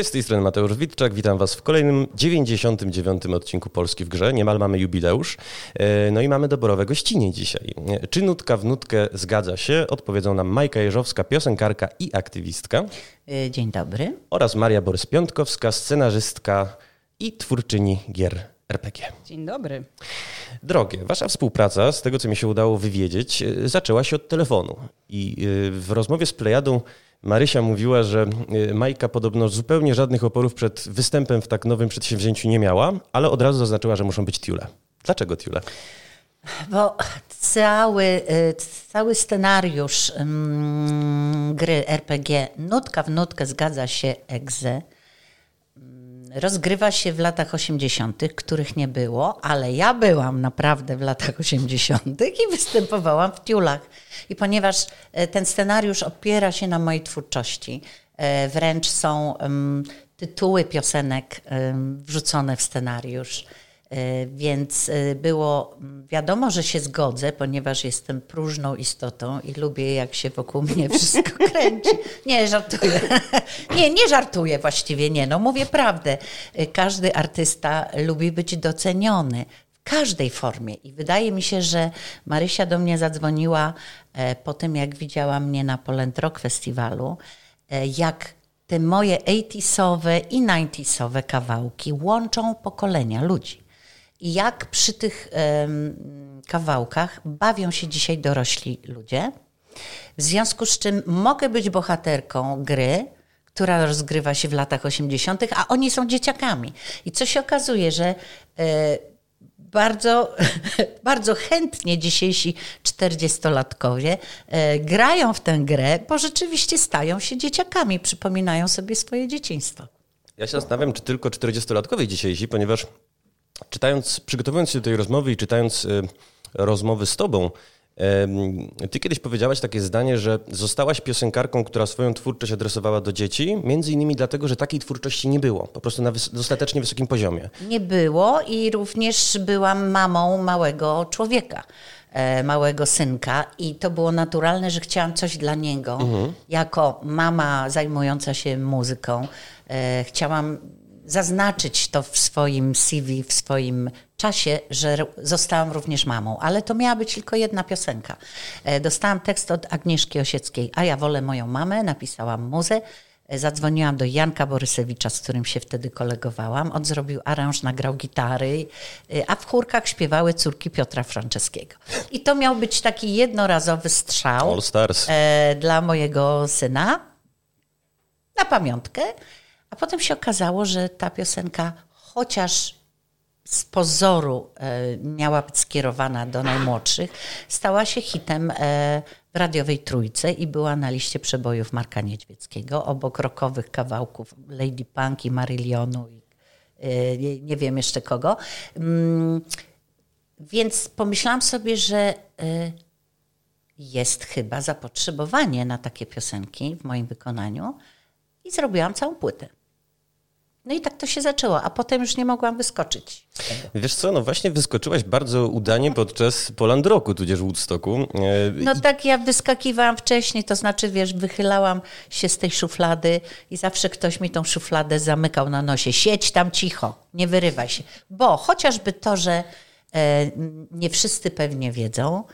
Cześć, z tej strony Mateusz Witczak. Witam Was w kolejnym 99. odcinku Polski w Grze. Niemal mamy jubileusz. E, no i mamy doborowe gościnie dzisiaj. E, czy nutka w nutkę zgadza się? Odpowiedzą nam Majka Jeżowska, piosenkarka i aktywistka. E, dzień dobry. Oraz Maria Borys-Piątkowska, scenarzystka i twórczyni gier RPG. Dzień dobry. Drogie, wasza współpraca, z tego co mi się udało wywiedzieć, zaczęła się od telefonu. I w rozmowie z Plejadą Marysia mówiła, że y, Majka podobno zupełnie żadnych oporów przed występem w tak nowym przedsięwzięciu nie miała, ale od razu zaznaczyła, że muszą być tiule. Dlaczego tiule? Bo cały, cały scenariusz gry RPG, nutka w nutkę zgadza się egze, rozgrywa się w latach 80., których nie było, ale ja byłam naprawdę w latach 80. i występowałam w tiulach. I ponieważ e, ten scenariusz opiera się na mojej twórczości, e, wręcz są tytuły piosenek wrzucone w scenariusz. E, więc e, było wiadomo, że się zgodzę, ponieważ jestem próżną istotą i lubię, jak się wokół mnie wszystko kręci. Nie, żartuję. Nie, nie żartuję właściwie, nie. No mówię prawdę. E, każdy artysta lubi być doceniony w każdej formie. I wydaje mi się, że Marysia do mnie zadzwoniła po tym, jak widziała mnie na Polent Rock Festiwalu, jak te moje 80sowe i 90sowe kawałki łączą pokolenia ludzi. Jak przy tych um, kawałkach bawią się dzisiaj dorośli ludzie. W związku z czym mogę być bohaterką gry, która rozgrywa się w latach 80., a oni są dzieciakami. I co się okazuje, że e, bardzo, bardzo chętnie dzisiejsi 40-latkowie e, grają w tę grę, bo rzeczywiście stają się dzieciakami, przypominają sobie swoje dzieciństwo. Ja się zastanawiam, czy tylko 40-latkowie dzisiejsi, ponieważ czytając, przygotowując się do tej rozmowy i czytając y, rozmowy z tobą, ty kiedyś powiedziałaś takie zdanie, że zostałaś piosenkarką, która swoją twórczość adresowała do dzieci, między innymi dlatego, że takiej twórczości nie było, po prostu na dostatecznie wysokim poziomie. Nie było i również byłam mamą małego człowieka, e, małego synka i to było naturalne, że chciałam coś dla niego. Mhm. Jako mama zajmująca się muzyką, e, chciałam zaznaczyć to w swoim CV, w swoim czasie, że zostałam również mamą, ale to miała być tylko jedna piosenka. E, dostałam tekst od Agnieszki Osieckiej, a ja wolę moją mamę, napisałam muzę, e, Zadzwoniłam do Janka Borysewicza, z którym się wtedy kolegowałam. On zrobił aranż, nagrał gitary, e, a w chórkach śpiewały córki Piotra Franceskiego. I to miał być taki jednorazowy strzał dla mojego syna na pamiątkę. A potem się okazało, że ta piosenka, chociaż z pozoru e, miała być skierowana do najmłodszych, stała się hitem e, w radiowej trójce i była na liście przebojów Marka Niedźwieckiego, obok rokowych kawałków Lady Punk i Marillionu i e, nie, nie wiem jeszcze kogo. Mm, więc pomyślałam sobie, że jest chyba zapotrzebowanie na takie piosenki w moim wykonaniu i zrobiłam całą płytę. No i tak to się zaczęło, a potem już nie mogłam wyskoczyć. Wiesz co, no właśnie wyskoczyłaś bardzo udanie podczas Poland Roku, tudzież Woodstocku. E, no tak, ja wyskakiwałam wcześniej, to znaczy, wiesz, wychylałam się z tej szuflady i zawsze ktoś mi tą szufladę zamykał na nosie. Siedź tam cicho, nie wyrywaj się. Bo chociażby to, że e, nie wszyscy pewnie wiedzą,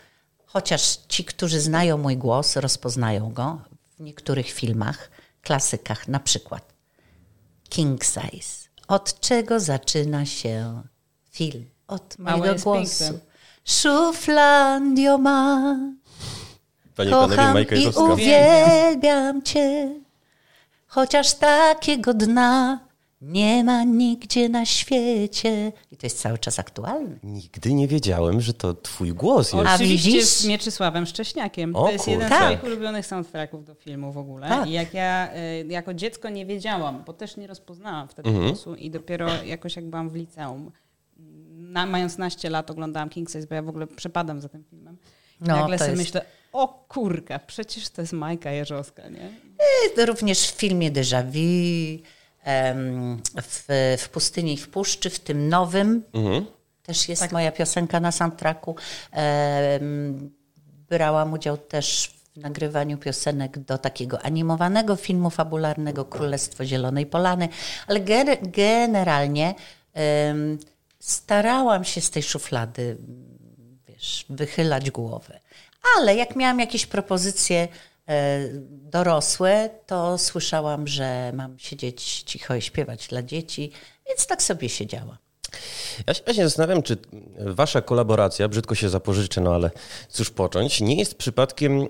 chociaż ci, którzy znają mój głos, rozpoznają go w niektórych filmach, klasykach na przykład king size. Od czego zaczyna się film? Od mojego głosu. Szuflandio ma. Panie Kocham i uwielbiam cię. Chociaż takiego dna nie ma nigdzie na świecie. I to jest cały czas aktualne. Nigdy nie wiedziałem, że to twój głos jest. Oczywiście widzisz? z Mieczysławem Szcześniakiem. O, to jest jeden tak. z moich ulubionych soundtracków do filmu w ogóle. Tak. I jak ja y, jako dziecko nie wiedziałam, bo też nie rozpoznałam wtedy mhm. głosu i dopiero jakoś jak byłam w liceum, na, mając naście lat oglądałam King Size, bo ja w ogóle przepadam za tym filmem. I no, nagle sobie jest... myślę, o kurka, przecież to jest Majka Jeżowska, nie? Y, również w filmie Déjà Vu, w, w Pustyni i w Puszczy, w tym nowym. Mhm. Też jest tak. moja piosenka na soundtracku. Brałam udział też w nagrywaniu piosenek do takiego animowanego filmu fabularnego Królestwo Zielonej Polany, ale generalnie um, starałam się z tej szuflady wiesz, wychylać głowę. Ale jak miałam jakieś propozycje dorosłe, to słyszałam, że mam siedzieć cicho i śpiewać dla dzieci, więc tak sobie siedziałam. Ja się właśnie zastanawiam, czy wasza kolaboracja, brzydko się zapożyczę, no ale cóż począć, nie jest przypadkiem y,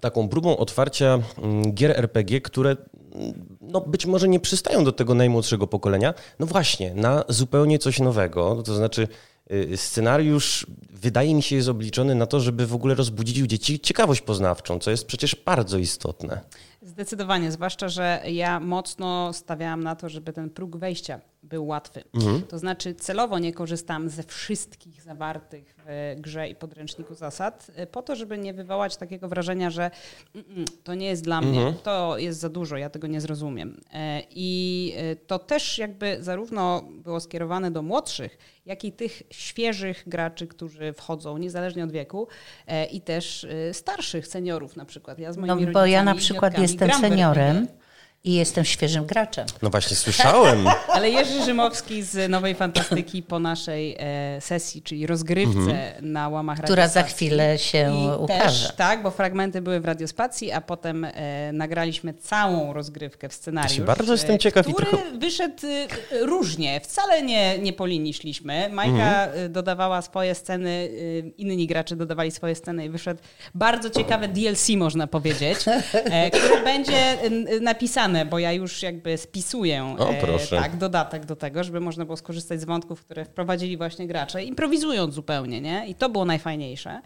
taką próbą otwarcia mm, gier RPG, które mm, no, być może nie przystają do tego najmłodszego pokolenia, no właśnie, na zupełnie coś nowego, to znaczy y, scenariusz wydaje mi się jest obliczony na to, żeby w ogóle rozbudzić u dzieci ciekawość poznawczą, co jest przecież bardzo istotne. Zdecydowanie, zwłaszcza, że ja mocno stawiałam na to, żeby ten próg wejścia był łatwy. Mhm. To znaczy celowo nie korzystam ze wszystkich zawartych w grze i podręczniku zasad, y, po to, żeby nie wywołać takiego wrażenia, że mm, mm, to nie jest dla mnie, mhm. to jest za dużo, ja tego nie zrozumiem. E, I y, to też jakby zarówno było skierowane do młodszych, jak i tych świeżych graczy, którzy wchodzą, niezależnie od wieku, e, i też y, starszych seniorów na przykład. Ja z moimi no, bo ja na przykład jestem seniorem i jestem świeżym graczem. No właśnie, słyszałem. Ale Jerzy Rzymowski z Nowej Fantastyki po naszej e, sesji, czyli rozgrywce mhm. na łamach Która za chwilę się I ukaże. Też, tak, bo fragmenty były w Radiospacji, a potem e, nagraliśmy całą rozgrywkę w scenariusz. Ja bardzo jestem ciekaw. Który trochę... wyszedł e, różnie. Wcale nie, nie po linii szliśmy. Majka mhm. E, dodawała swoje sceny, e, inni gracze dodawali swoje sceny i wyszedł bardzo ciekawe DLC, można powiedzieć, e, który będzie bo ja już jakby spisuję o, e, tak, dodatek do tego, żeby można było skorzystać z wątków, które wprowadzili właśnie gracze, improwizując zupełnie, nie? I to było najfajniejsze.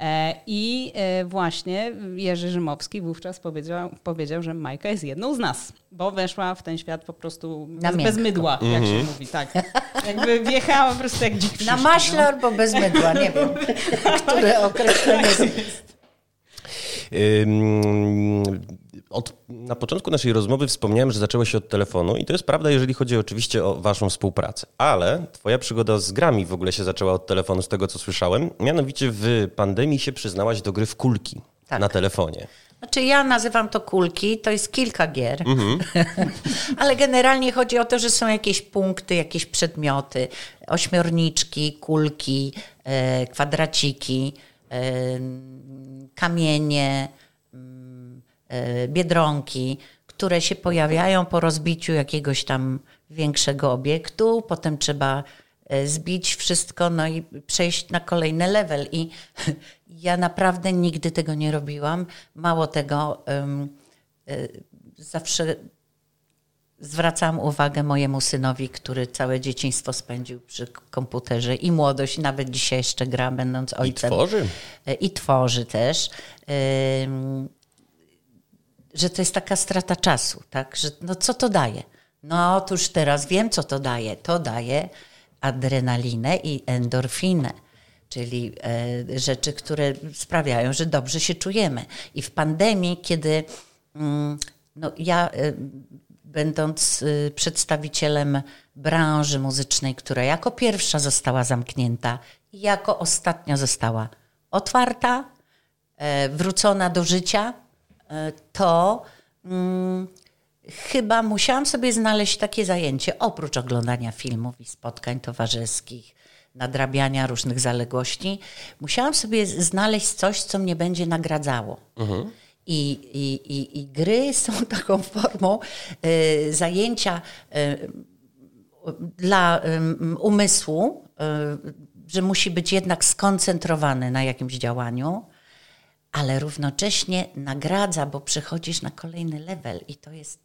E, I e, właśnie Jerzy Rzymowski wówczas powiedział, powiedział, że Majka jest jedną z nas, bo weszła w ten świat po prostu bez, bez mydła, jak się mhm. mówi, tak. Jakby wjechała po prostu jak dzik Na maśle albo bez mydła, nie wiem, które określenie jest. Od, na początku naszej rozmowy wspomniałem, że zaczęło się od telefonu i to jest prawda, jeżeli chodzi oczywiście o waszą współpracę. Ale twoja przygoda z grami w ogóle się zaczęła od telefonu, z tego co słyszałem. Mianowicie w pandemii się przyznałaś do gry w kulki tak. na telefonie. Znaczy ja nazywam to kulki, to jest kilka gier, mhm. ale generalnie chodzi o to, że są jakieś punkty, jakieś przedmioty, ośmiorniczki, kulki, e, kwadraciki, e, kamienie, biedronki, które się pojawiają po rozbiciu jakiegoś tam większego obiektu, potem trzeba e, zbić wszystko, no i przejść na kolejny level. I ja naprawdę nigdy tego nie robiłam. Mało tego, e, zawsze zwracam uwagę mojemu synowi, który całe dzieciństwo spędził przy komputerze i młodość, nawet dzisiaj jeszcze gra, będąc ojcem. I tworzy. I tworzy też że to jest taka strata czasu, tak? Że no co to daje? No otóż teraz wiem, co to daje. To daje adrenalinę i endorfinę, czyli e, rzeczy, które sprawiają, że dobrze się czujemy. I w pandemii, kiedy mm, no, ja, e, będąc e, przedstawicielem branży muzycznej, która jako pierwsza została zamknięta i jako ostatnia została otwarta, e, wrócona do życia, to hmm, chyba musiałam sobie znaleźć takie zajęcie, oprócz oglądania filmów i spotkań towarzyskich, nadrabiania różnych zaległości, musiałam sobie znaleźć coś, co mnie będzie nagradzało. Mhm. I, i, i, I, gry są taką formą y, zajęcia y, dla y, umysłu, że musi być jednak skoncentrowany na jakimś działaniu ale równocześnie nagradza, bo przechodzisz na kolejny level i to jest,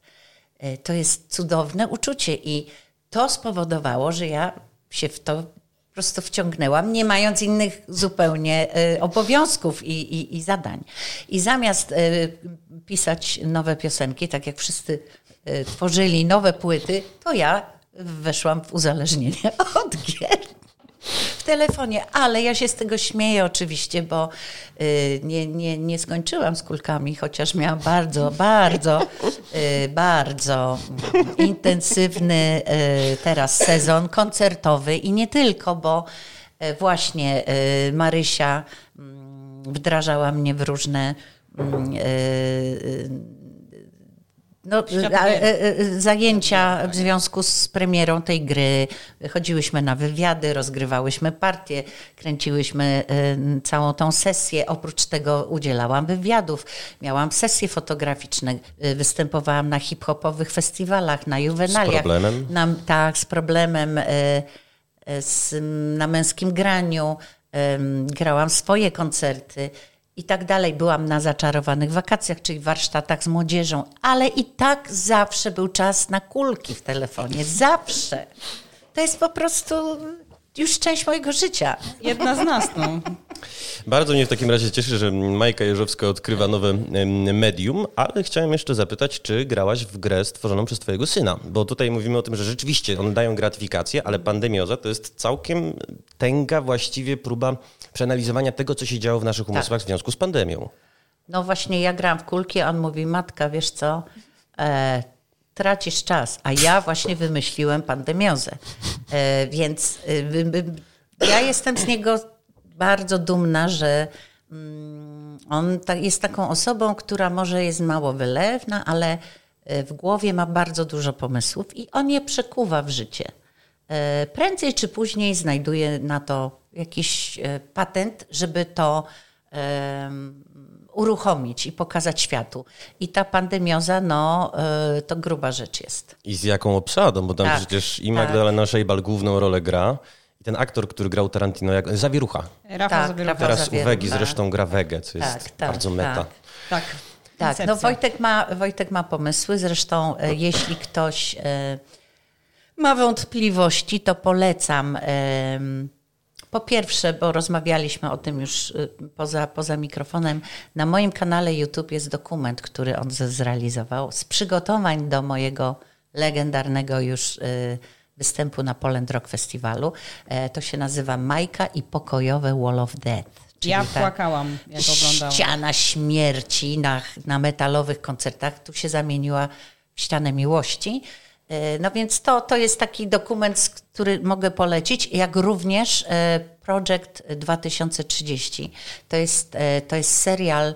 e, to jest cudowne uczucie. I to spowodowało, że ja się w to po prostu wciągnęłam, nie mając innych zupełnie e, obowiązków i, i, i zadań. I zamiast e, pisać nowe piosenki, tak jak wszyscy tworzyli nowe płyty, to ja weszłam w uzależnienie od gier w telefonie, ale ja się z tego śmieję oczywiście, bo y, nie, nie, nie skończyłam z kulkami, chociaż miałam bardzo, bardzo, y, bardzo intensywny y, teraz sezon koncertowy i nie tylko, bo właśnie Marysia mm, wdrażała mnie w różne no, e, e, zajęcia w związku z premierą tej gry. Chodziłyśmy na wywiady, rozgrywałyśmy partie, kręciłyśmy e, całą tą sesję. Oprócz tego udzielałam wywiadów, miałam sesje fotograficzne, występowałam na hip-hopowych festiwalach, na juwenaliach. Z problemem? Na, tak, z problemem z, na męskim graniu. Grałam swoje koncerty i tak dalej. Byłam na zaczarowanych wakacjach, czyli warsztatach z młodzieżą, ale i tak zawsze był czas na kulki w telefonie. Zawsze. To jest po prostu już część mojego życia. Jedna z nas, no. Bardzo mnie w takim razie cieszy, że Majka Jeżowska odkrywa nowe medium, ale chciałem jeszcze zapytać, czy grałaś w grę stworzoną przez twojego syna? Bo tutaj mówimy o tym, że rzeczywiście one dają gratyfikację, ale pandemioza to jest całkiem tęga właściwie próba przeanalizowania tego, co się działo w naszych umysłach tak. w związku z pandemią. No właśnie, ja gram w kulki, on mówi, matka, wiesz co, e, tracisz czas, a ja właśnie wymyśliłem pandemiozę. E, więc e, ja jestem z niego bardzo dumna, że mm, on jest taką osobą, która może jest mało wylewna, ale e, w głowie ma bardzo dużo pomysłów i on je przekuwa w życie. E, prędzej czy później znajduje na to jakiś e, patent, żeby to uruchomić i pokazać światu. I ta pandemioza, no, to gruba rzecz jest. I z jaką obsadą, bo tam tak, przecież i Magdalena tak. Szejbal główną rolę gra, ten aktor, który grał Tarantino, jak Zawierucha. Rafał tak, Zawierucha. Teraz u Wegi zresztą gra Wegę, co jest tak, tak, bardzo meta. Tak, tak. tak. no Wojtek ma, Wojtek ma pomysły, zresztą e, jeśli ktoś e, ma wątpliwości, to polecam e, po pierwsze, bo rozmawialiśmy o tym już e, poza, poza mikrofonem, na moim kanale YouTube jest dokument, który on zrealizował z przygotowań do mojego legendarnego już e, występu na Poland Rock Festiwalu. E, to się nazywa Majka i pokojowe Wall of Death. Ja płakałam, jak oglądałam. Ściana śmierci na, na metalowych koncertach. Tu się zamieniła w ścianę miłości. E, no więc to, to jest taki dokument, który mogę polecić, jak również e, Project 2030. To jest, to jest serial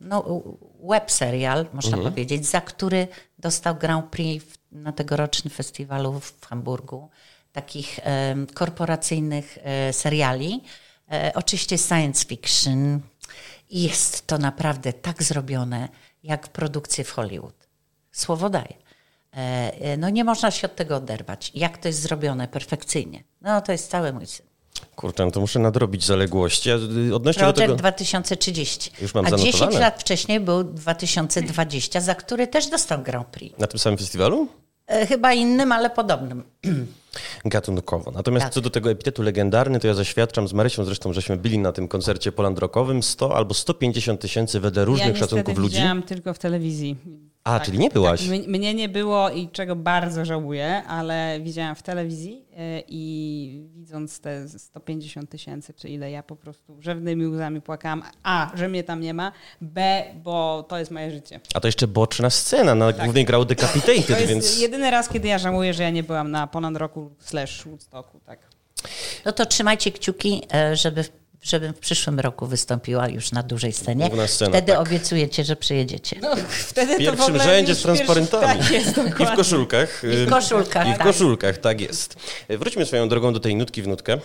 no, web serial, można mhm. powiedzieć, za który dostał Grand Prix na tegorocznym festiwalu w Hamburgu, takich korporacyjnych e, seriali. E, oczywiście science fiction. I jest to naprawdę tak zrobione, jak produkcje w Hollywood. Słowo daję. E, no nie można się od tego oderwać. Jak to jest zrobione perfekcyjnie. No to jest cały mój syn. Kurczę, no to muszę nadrobić zaległości. Ja y, odnośnie Project do tego... 2030. Już mam A zanotowane. 10 lat wcześniej był 2020, za który też dostał Grand Prix. Na tym samym festiwalu? E, chyba innym, ale podobnym. Gatunkowo. Natomiast tak. co do tego epitetu legendarny, to ja zaświadczam z Marysią zresztą, żeśmy byli na tym koncercie polandrokowym 100 albo 150 tysięcy wedle różnych ja szacunków ludzi. Ja widziałam tylko w telewizji. A, tak, czyli nie byłaś? Tak, mnie nie było i czego bardzo żałuję, ale widziałam w telewizji e, i widząc te 150 tysięcy, czy ile ja po prostu rzewnymi łzami płakałam. A, że mnie tam nie ma. B, bo to jest moje życie. A to jeszcze boczna scena, na tak. głównej grał Decapitated, to jest więc... jedyny raz, kiedy ja żałuję, że ja nie byłam na Ponad Roku slash Woodstocku, tak. No to trzymajcie kciuki, e, żeby żebym w przyszłym roku wystąpiła już na dużej scenie. Scena, wtedy tak. obiecujecie, że przyjedziecie. No, wtedy w pierwszym rzędzie z transparentami. Tak jest, I w koszulkach. I w koszulkach. I w tak. koszulkach, tak jest. Wróćmy swoją drogą do tej nutki w nutkę.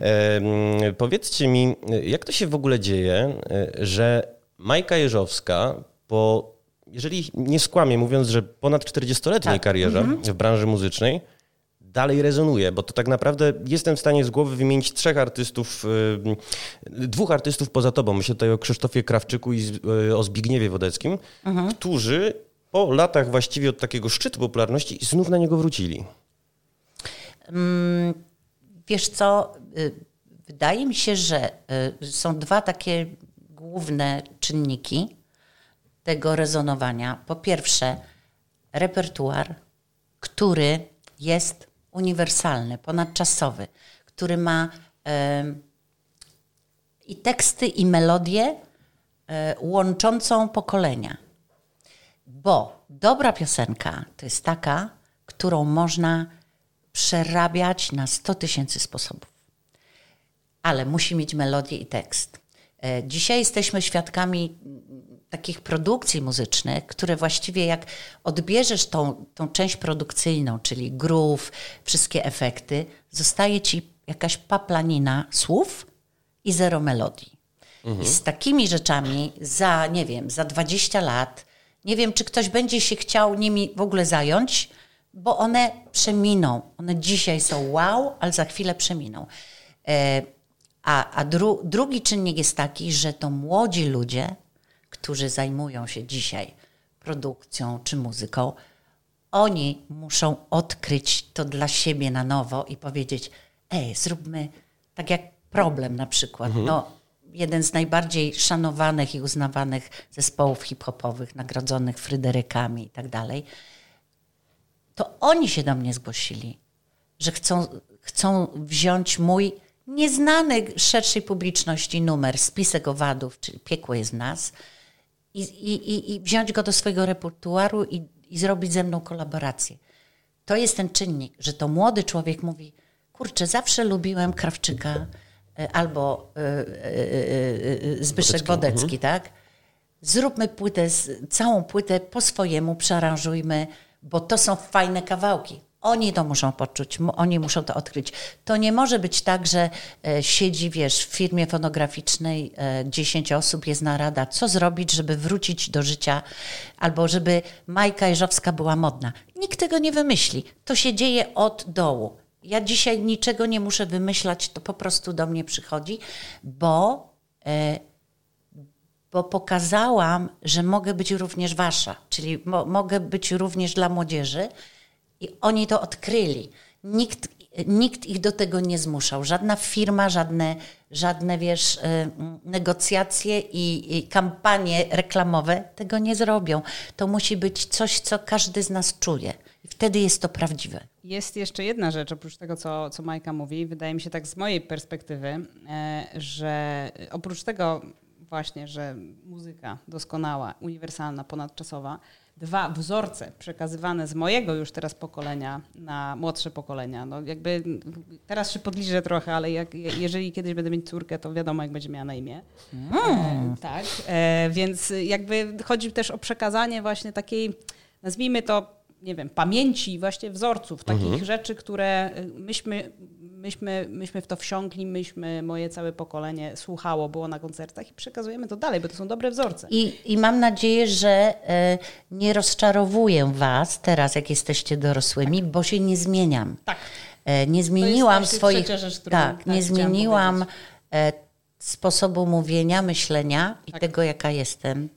E, powiedzcie mi, jak to się w ogóle dzieje, e, że Majka Jeżowska po, jeżeli nie skłamię mówiąc, że ponad 40-letniej tak. karierze mhm. w branży muzycznej, dalej rezonuje, bo to tak naprawdę jestem w stanie z głowy wymienić trzech artystów, y, dwóch artystów poza tobą. Myślę tutaj o Krzysztofie Krawczyku i y, o Zbigniewie Wodeckim, mhm. którzy po latach właściwie od takiego szczytu popularności znów na niego wrócili. Mm, wiesz co, y, wydaje mi się, że są dwa takie główne czynniki tego rezonowania. Po pierwsze, repertuar, który jest uniwersalny, ponadczasowy, który ma i teksty, i melodię e, łączącą pokolenia. Bo dobra piosenka to jest taka, którą można przerabiać na 100 tysięcy sposobów. Ale musi mieć melodię i tekst. E, dzisiaj jesteśmy świadkami takich produkcji muzycznych, które właściwie jak odbierzesz tą, tą część produkcyjną, czyli groove, wszystkie efekty, zostaje ci jakaś paplanina słów i zero melodii. Mhm. I z takimi rzeczami za, nie wiem, za 20 lat, nie wiem, czy ktoś będzie się chciał nimi w ogóle zająć, bo one przeminą. One dzisiaj są wow, ale za chwilę przeminą. E, a, a dru, drugi czynnik jest taki, że to młodzi ludzie, którzy zajmują się dzisiaj produkcją czy muzyką, oni muszą odkryć to dla siebie na nowo i powiedzieć: Ej, zróbmy tak jak problem na przykład. Mhm. No, jeden z najbardziej szanowanych i uznawanych zespołów hip-hopowych, nagrodzonych Fryderykami i tak dalej, to oni się do mnie zgłosili, że chcą, chcą wziąć mój nieznany szerszej publiczności numer, spisek owadów, czyli Piekło jest w nas, i, i, i wziąć go do swojego repertuaru i, i zrobić ze mną kolaborację. To jest ten czynnik, że to młody człowiek mówi, kurczę, zawsze lubiłem Krawczyka e, albo y, y, y, Zbyszek Wodecki, Wodecki mhm. tak? Zróbmy płytę, całą płytę po swojemu, przearanżujmy, bo to są fajne kawałki. Oni to muszą poczuć, oni muszą to odkryć. To nie może być tak, że e, siedzi, wiesz, w firmie fonograficznej e, 10 osób, jest narada, co zrobić, żeby wrócić do życia, albo żeby Majka Jeżowska była modna. Nikt tego nie wymyśli. To się dzieje od dołu. Ja dzisiaj niczego nie muszę wymyślać, to po prostu do mnie przychodzi, bo, e, bo pokazałam, że mogę być również wasza, czyli mo mogę być również dla młodzieży i oni to odkryli. Nikt, nikt ich do tego nie zmuszał. Żadna firma, żadne, żadne wiesz, y, negocjacje i, i kampanie reklamowe tego nie zrobią. To musi być coś, co każdy z nas czuje. I wtedy jest to prawdziwe. Jest jeszcze jedna rzecz, oprócz tego, co, co Majka mówi, wydaje mi się tak z mojej perspektywy, e, że oprócz tego właśnie, że muzyka doskonała, uniwersalna, ponadczasowa, dwa wzorce przekazywane z mojego już teraz pokolenia na młodsze pokolenia. No jakby teraz się podliżę trochę, ale jak, jeżeli kiedyś będę mieć córkę, to wiadomo, jak będzie miała na imię. Mm. E, tak, e, więc jakby chodzi też o przekazanie właśnie takiej, nazwijmy to, nie wiem, pamięci właśnie wzorców, takich mhm. rzeczy, które myśmy myśmy, myśmy w to wsiąkli, myśmy, moje całe pokolenie słuchało, było na koncertach i przekazujemy to dalej, bo to są dobre wzorce. I, i mam nadzieję, że e, nie rozczarowuję Was teraz, jak jesteście dorosłymi, bo się nie zmieniam. Tak. E, nie zmieniłam swoich. Rzecz, którą, tak, tak, nie zmieniłam e, sposobu mówienia, myślenia i tak. tego, jaka jestem.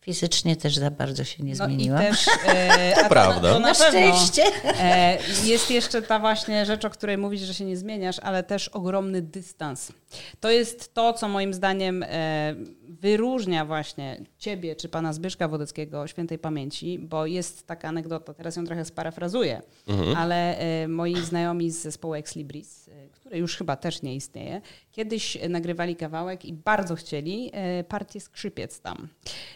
Fizycznie też za bardzo się nie no zmieniłam. I też, e, to prawda. To, to na, na szczęście. E, jest jeszcze ta właśnie rzecz, o której mówisz, że się nie zmieniasz, ale też ogromny dystans. To jest to, co moim zdaniem e, wyróżnia właśnie ciebie czy pana Zbyszka Wodeckiego świętej pamięci, bo jest taka anegdota, teraz ją trochę sparafrazuję, mhm. ale e, moi znajomi z zespołu Ex Libris, e, który już chyba też nie istnieje, kiedyś nagrywali kawałek i bardzo chcieli e, partię skrzypiec tam.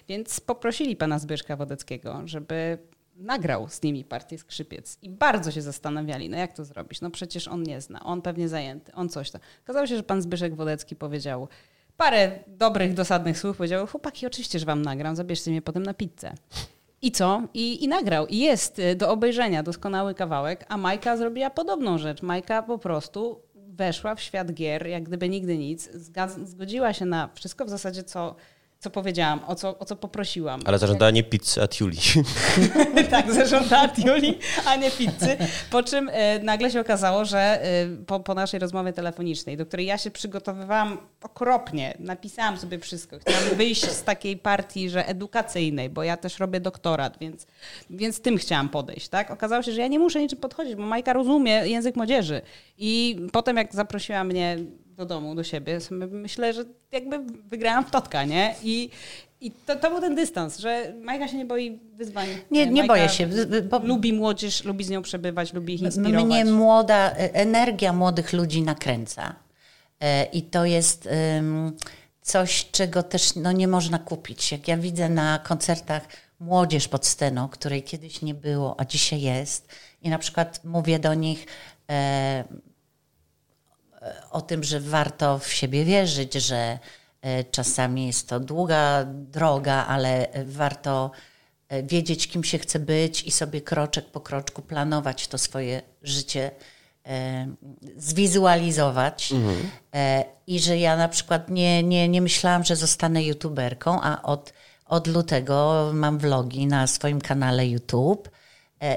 Więc poprosili pana Zbyszka Wodeckiego, żeby nagrał z nimi partię skrzypiec i bardzo się zastanawiali, no jak to zrobić? No przecież on nie zna, on pewnie zajęty, on coś tam. Okazało się, że pan Zbyszek Wodecki powiedział parę dobrych, dosadnych słów, powiedział, chłopaki, oczywiście, że wam nagram, zabierzcie mnie potem na pizzę. I co? I, I nagrał. I jest y, do obejrzenia doskonały kawałek, a Majka zrobiła podobną rzecz. Majka po prostu weszła w świat gier, jak gdyby nigdy nic, zgodziła się na wszystko w zasadzie, co co powiedziałam, o co, o co poprosiłam. Ale zażądała nie pizzy, a tiuli. tak, zażądała tiuli, a nie pizzy. Po czym e, nagle się okazało, że e, po, po, naszej rozmowie telefonicznej, do której ja się przygotowywałam okropnie, napisałam sobie wszystko. Chciałam wyjść z takiej partii, że edukacyjnej, bo ja też robię doktorat, więc, więc tym chciałam podejść. Tak? Okazało się, że ja nie muszę niczym podchodzić, bo Majka rozumie język młodzieży. I potem jak zaprosiła mnie do domu, do siebie, myślę, że jakby wygrałam w totka, nie? I, i to, to był ten dystans, że Majka się nie boi wyzwań. Nie, nie boję się. Bo... Lubi młodzież, lubi z nią przebywać, lubi ich inspirować. Mnie młoda, e, energia młodych ludzi nakręca. E, I to jest coś, czego też no, nie można kupić. Jak ja widzę na koncertach młodzież pod sceną, której kiedyś nie było, a dzisiaj jest, i na przykład mówię do nich, e, o tym, że warto w siebie wierzyć, że Czasami jest to długa droga, ale warto wiedzieć, kim się chce być i sobie kroczek po kroczku planować to swoje życie zwizualizować mhm. i że ja na przykład nie, nie, nie myślałam, że zostanę youtuberką, a od, od lutego mam vlogi na swoim kanale YouTube e,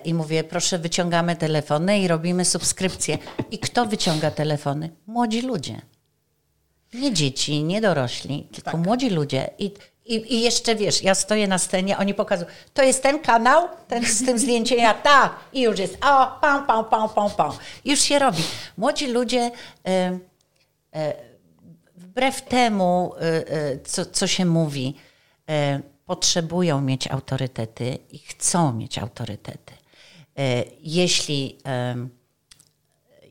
i mówię, proszę wyciągamy telefony i robimy subskrypcję. I kto wyciąga telefony? Młodzi ludzie. Nie dzieci, nie dorośli, tylko tak. młodzi ludzie. I, i, I, jeszcze wiesz, ja stoję na scenie, oni pokazują, to jest ten kanał, ten z tym zdjęciem, ja tak, i już jest, o, pam, pam, pam, pam, pam. Już się robi. Młodzi ludzie, y, y, wbrew temu, co, co się mówi, potrzebują mieć autorytety i chcą mieć autorytety. Jeśli,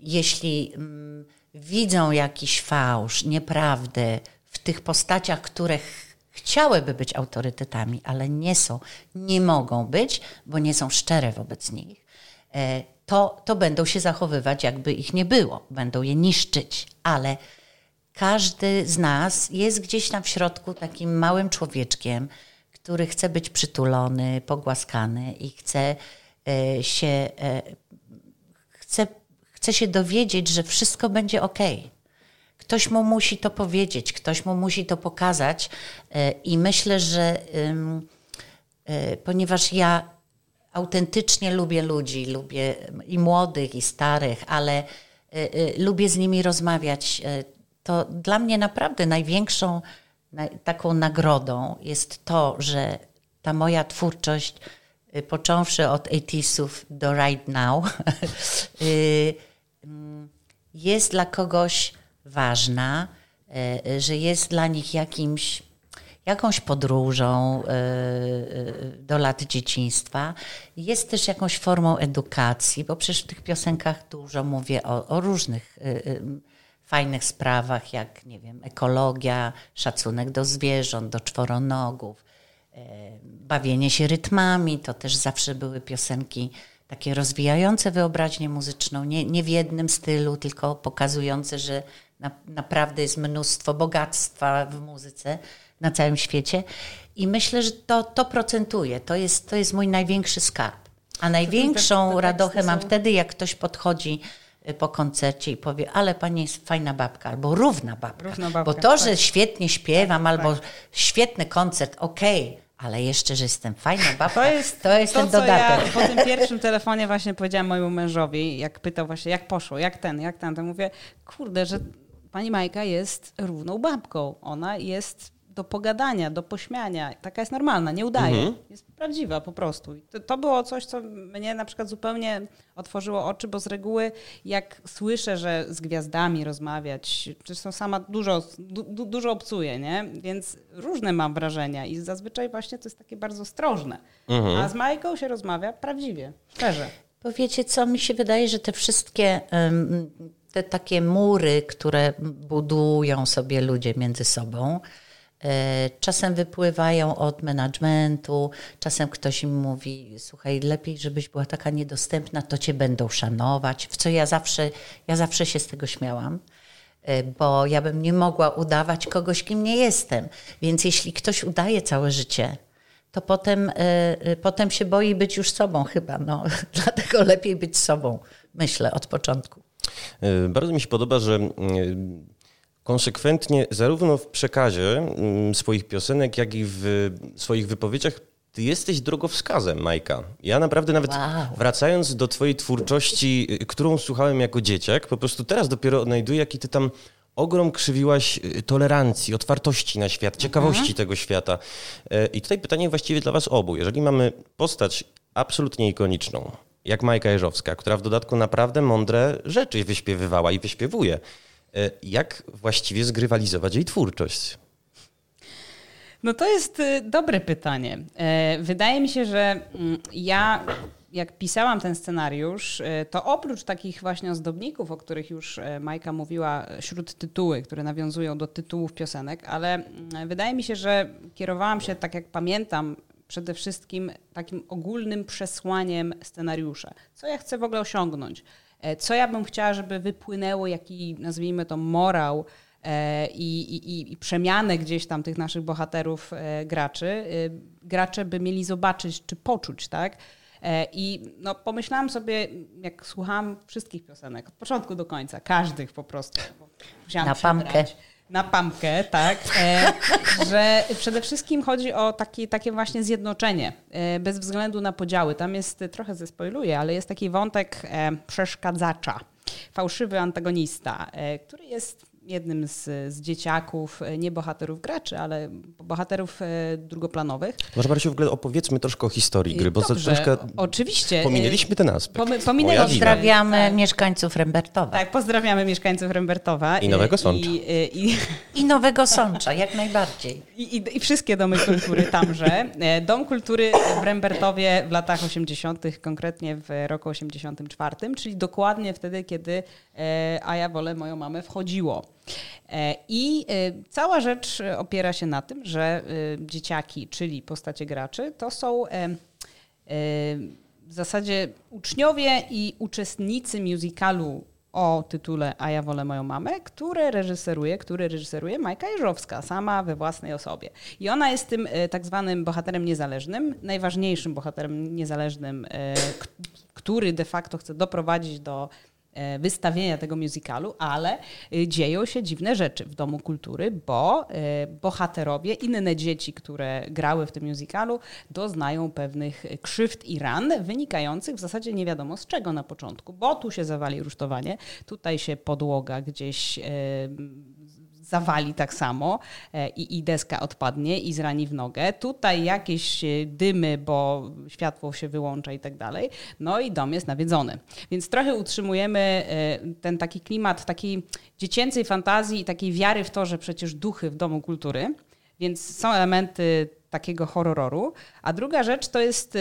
jeśli mm, widzą jakiś fałsz, nieprawdę w tych postaciach, które chciałyby być autorytetami, ale nie są, nie mogą być, bo nie są szczere wobec nich, e, to, to będą się zachowywać, jakby ich nie było, będą je niszczyć, ale każdy z nas jest gdzieś tam w środku takim małym człowieczkiem, który chce być przytulony, pogłaskany i chce e, się, e, chce, chce się dowiedzieć, że wszystko będzie ok Ktoś mu musi to powiedzieć, ktoś mu musi to pokazać e, i myślę, że ponieważ ja autentycznie lubię ludzi, lubię i młodych, i starych, ale lubię z nimi rozmawiać, to dla mnie naprawdę największą taką nagrodą jest to, że ta moja twórczość, począwszy od 80 do right now, jest dla kogoś ważna, e, że jest dla nich jakimś, jakąś podróżą do lat dzieciństwa. Jest też jakąś formą edukacji, bo przecież w tych piosenkach dużo mówię o, o różnych fajnych sprawach, jak nie wiem, ekologia, szacunek do zwierząt, do czworonogów, bawienie się rytmami, to też zawsze były piosenki takie rozwijające wyobraźnię muzyczną, nie, nie w jednym stylu, tylko pokazujące, że na, naprawdę jest mnóstwo bogactwa w muzyce na całym świecie. I myślę, że to, to procentuje. To jest, to jest mój największy skarb. A największą radochę mam wtedy, jak ktoś podchodzi po koncercie i powie, ale pani jest fajna babka, albo równa babka. Równa babka Bo to, że tak. świetnie śpiewam, tak, albo tak. świetny koncert, okej, okay, ale jeszcze, że jestem fajna babka, to jest, to jest to, ten dodatek. Ja po tym pierwszym telefonie właśnie powiedziałam mojemu mężowi, jak pytał właśnie, jak poszło, jak ten, jak ten, to mówię, kurde, że pani Majka jest równą babką. Ona jest do pogadania, do pośmiania. Taka jest normalna, nie udaje. Mhm. Jest prawdziwa po prostu. To, to, było coś, co mnie na przykład zupełnie otworzyło oczy, bo z reguły jak słyszę, że z gwiazdami rozmawiać, zresztą sama dużo, du, dużo obcuję, nie? Więc różne mam wrażenia i zazwyczaj właśnie to jest takie bardzo ostrożne. Mhm. A z Majką się rozmawia prawdziwie, szczerze. Powiecie co, mi się wydaje, że te wszystkie um, te takie mury, które budują sobie ludzie między sobą, czasem wypływają od managementu, czasem ktoś im mówi, słuchaj, lepiej, żebyś była taka niedostępna, to cię będą szanować, w co ja zawsze, ja zawsze się z tego śmiałam e, bo ja bym nie mogła udawać kogoś, kim nie jestem. Więc jeśli ktoś udaje całe życie, to potem, y, potem się boi być już sobą chyba. No, dlatego lepiej być sobą, myślę, od początku. E, bardzo mi się podoba, że e, konsekwentnie zarówno w przekazie mm, swoich piosenek, jak i w swoich wypowiedziach ty jesteś drogowskazem, Majka. Ja naprawdę nawet wow. wracając do twojej twórczości, e, którą słuchałem jako dzieciak, po prostu teraz dopiero odnajduję, jaki ty tam ogrom krzywiłaś tolerancji, otwartości na świat, ciekawości mhm. tego świata. I tutaj pytanie właściwie dla was obu. Jeżeli mamy postać absolutnie ikoniczną, jak Majka Jeżowska, która w dodatku naprawdę mądre rzeczy wyśpiewywała i wyśpiewuje. E, jak właściwie zgrywalizować jej twórczość? No to jest y, dobre pytanie. E, wydaje mi się, że mm, ja jak pisałam ten scenariusz, y, to oprócz takich właśnie ozdobników, o których już e, Majka mówiła, śród tytuły, które nawiązują do tytułów piosenek, ale mm, wydaje mi się, że kierowałam się, tak jak pamiętam, przede wszystkim takim ogólnym przesłaniem scenariusza. Co ja chcę w ogóle osiągnąć? E, co ja bym chciała, żeby wypłynęło, jaki nazwijmy to morał i, i, i przemianę gdzieś tam tych naszych bohaterów graczy, gracze by mieli zobaczyć czy poczuć, tak? I no, pomyślałam sobie, jak słuchałam wszystkich piosenek, od początku do końca, każdych po prostu. Na pamkę na pamkę, tak, e, że przede wszystkim chodzi o taki, takie właśnie zjednoczenie, e, bez względu na podziały. Tam jest, trochę zespoiluję, ale jest taki wątek e, przeszkadzacza, fałszywy antagonista, który jest jednym z, z dzieciaków, e, nie bohaterów graczy, ale bohaterów e, drugoplanowych. Może Marysiu, w ogóle opowiedzmy troszkę o historii gry, bo Dobrze, troszkę oczywiście. Pominęliśmy ten aspekt. Pomy, Pozdrawiamy tak. mieszkańców Rembertowa. Tak, pozdrawiamy mieszkańców Rembertowa. I Nowego Sącza. I, e, i, I Nowego Sącza, jak najbardziej. I, i, I, wszystkie domy kultury tamże. Dom kultury w Rembertowie w latach 80., konkretnie w roku 84, czyli dokładnie wtedy, kiedy A ja wolę moją mamę wchodziło. E, I e, cała rzecz opiera się na tym, że e, dzieciaki, czyli postacie graczy, to są w zasadzie uczniowie i uczestnicy musicalu o tytule A ja wolę moją mamę, które reżyseruje, który reżyseruje Majka Jeżowska, sama we własnej osobie. I ona jest tym tak zwanym bohaterem niezależnym, najważniejszym bohaterem niezależnym, który de facto chce doprowadzić do E, wystawienia tego musicalu, ale e, dzieją się dziwne rzeczy w Domu Kultury, bo e, bohaterowie, inne dzieci, które grały w tym musicalu, doznają pewnych krzywd i ran wynikających w zasadzie nie wiadomo z czego na początku, bo tu się zawali rusztowanie, tutaj się podłoga gdzieś zawali tak samo e, i, i deska odpadnie i zrani w nogę. Tutaj jakieś e, dymy, bo światło się wyłącza i tak dalej. No i dom jest nawiedzony. Więc trochę utrzymujemy e, ten taki klimat takiej dziecięcej fantazji i takiej wiary w to, że przecież duchy w domu kultury. Więc są elementy takiego horroru. A druga rzecz to jest,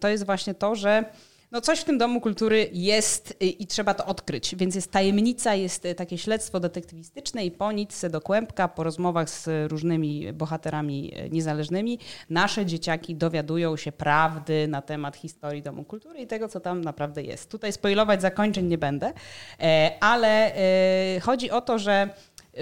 to jest właśnie to, że no coś w tym Domu Kultury jest i trzeba to odkryć, więc jest tajemnica, jest e, takie śledztwo detektywistyczne i po nitce do kłębka, po rozmowach z różnymi bohaterami e, niezależnymi, nasze dzieciaki dowiadują się prawdy na temat historii Domu Kultury i tego, co tam naprawdę jest. Tutaj spoilować zakończeń nie będę, e, ale chodzi o to, że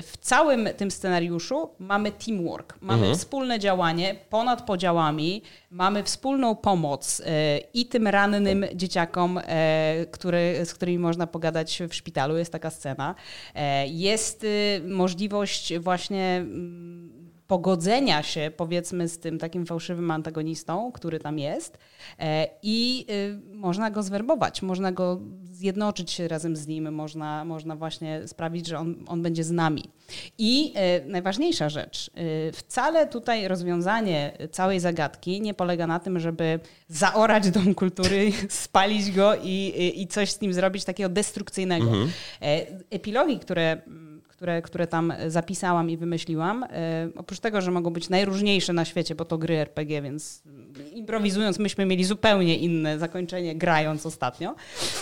w całym tym scenariuszu mamy teamwork, mamy mhm. wspólne działanie ponad podziałami, mamy wspólną pomoc e, i tym rannym dzieciakom, e, który, z którymi można pogadać w szpitalu, jest taka scena. E, jest y, możliwość właśnie mm, pogodzenia się, powiedzmy, z tym takim fałszywym antagonistą, który tam jest, e, i y, można go zwerbować, można go zjednoczyć się razem z nim, można, można właśnie sprawić, że on, on będzie z nami. I e, najważniejsza rzecz, e, wcale tutaj rozwiązanie całej zagadki nie polega na tym, żeby zaorać dom kultury, spalić go i, i coś z nim zrobić takiego destrukcyjnego. Mhm. Epilogi, które które, które tam zapisałam i wymyśliłam. E, oprócz tego, że mogą być najróżniejsze na świecie, bo to gry RPG, więc improwizując myśmy mieli zupełnie inne zakończenie, grając ostatnio.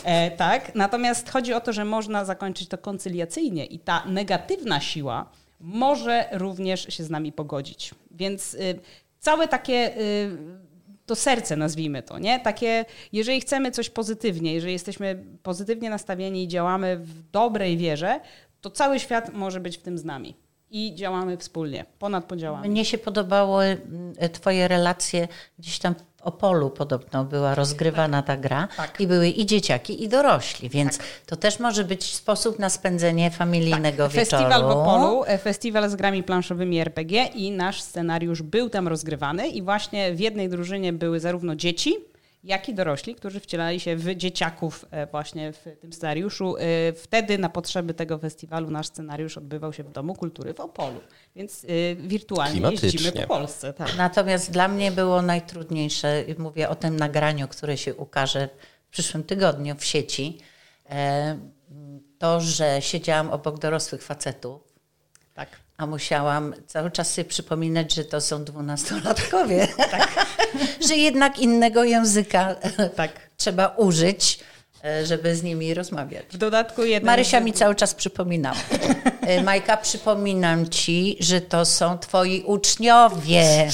E, tak, natomiast chodzi o to, że można zakończyć to koncyliacyjnie i ta negatywna siła może również się z nami pogodzić. Więc y, całe takie y, to serce, nazwijmy to, nie? Takie, jeżeli chcemy coś pozytywnie, jeżeli jesteśmy pozytywnie nastawieni i działamy w dobrej wierze, to cały świat może być w tym z nami. I działamy wspólnie, ponad podziałami. Mnie się podobały mm, Twoje relacje gdzieś tam w Opolu podobno była rozgrywana ta gra tak. i były i dzieciaki, i dorośli, więc tak. to też może być sposób na spędzenie familijnego tak. wieczoru. Festiwal w Opolu, e, festiwal z grami planszowymi RPG i nasz scenariusz był tam rozgrywany i właśnie w jednej drużynie były zarówno dzieci, jak i dorośli, którzy wcielali się w dzieciaków e, właśnie w tym scenariuszu. E, wtedy na potrzeby tego festiwalu nasz scenariusz odbywał się w Domu Kultury w Opolu, więc e, wirtualnie jeździmy po Polsce. Tak. Natomiast dla mnie było najtrudniejsze, mówię o tym nagraniu, które się ukaże w przyszłym tygodniu w sieci, to, że siedziałam obok dorosłych facetów. Tak a musiałam cały czas sobie przypominać, że to są dwunastolatkowie. Tak. że jednak innego języka tak. trzeba użyć, e, żeby z nimi rozmawiać. W dodatku jeden... Marysia mi cały czas przypominała. E, Majka, przypominam ci, że to są twoi uczniowie.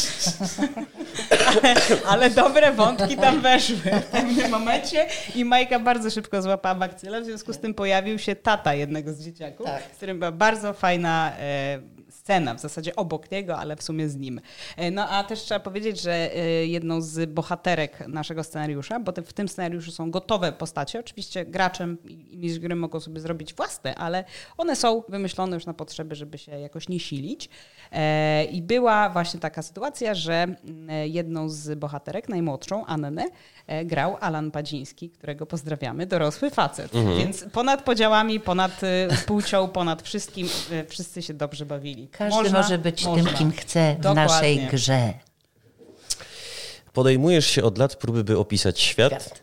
ale dobre wątki tam weszły w pewnym momencie i Majka bardzo szybko złapała bakcylę, w związku z tym pojawił się tata jednego z dzieciaków, tak. z którym była bardzo fajna e, scena, w zasadzie obok niego, ale w sumie z nim. E, no a też trzeba powiedzieć, że e, jedną z bohaterek naszego scenariusza, bo w tym scenariuszu są gotowe postacie, oczywiście graczem i mistrz gry mogą sobie zrobić własne, ale one są wymyślone już na potrzeby, żeby się jakoś nie silić. E, I była właśnie taka sytuacja, że jedną z bohaterek, najmłodszą, Annę, grał Alan Padziński, którego pozdrawiamy, dorosły facet. Mhm. Więc ponad podziałami, ponad płcią, ponad wszystkim, wszyscy się dobrze bawili. Każdy można, może być można. tym, kim chce w Dokładnie. naszej grze. Podejmujesz się od lat próby, by opisać świat. świat.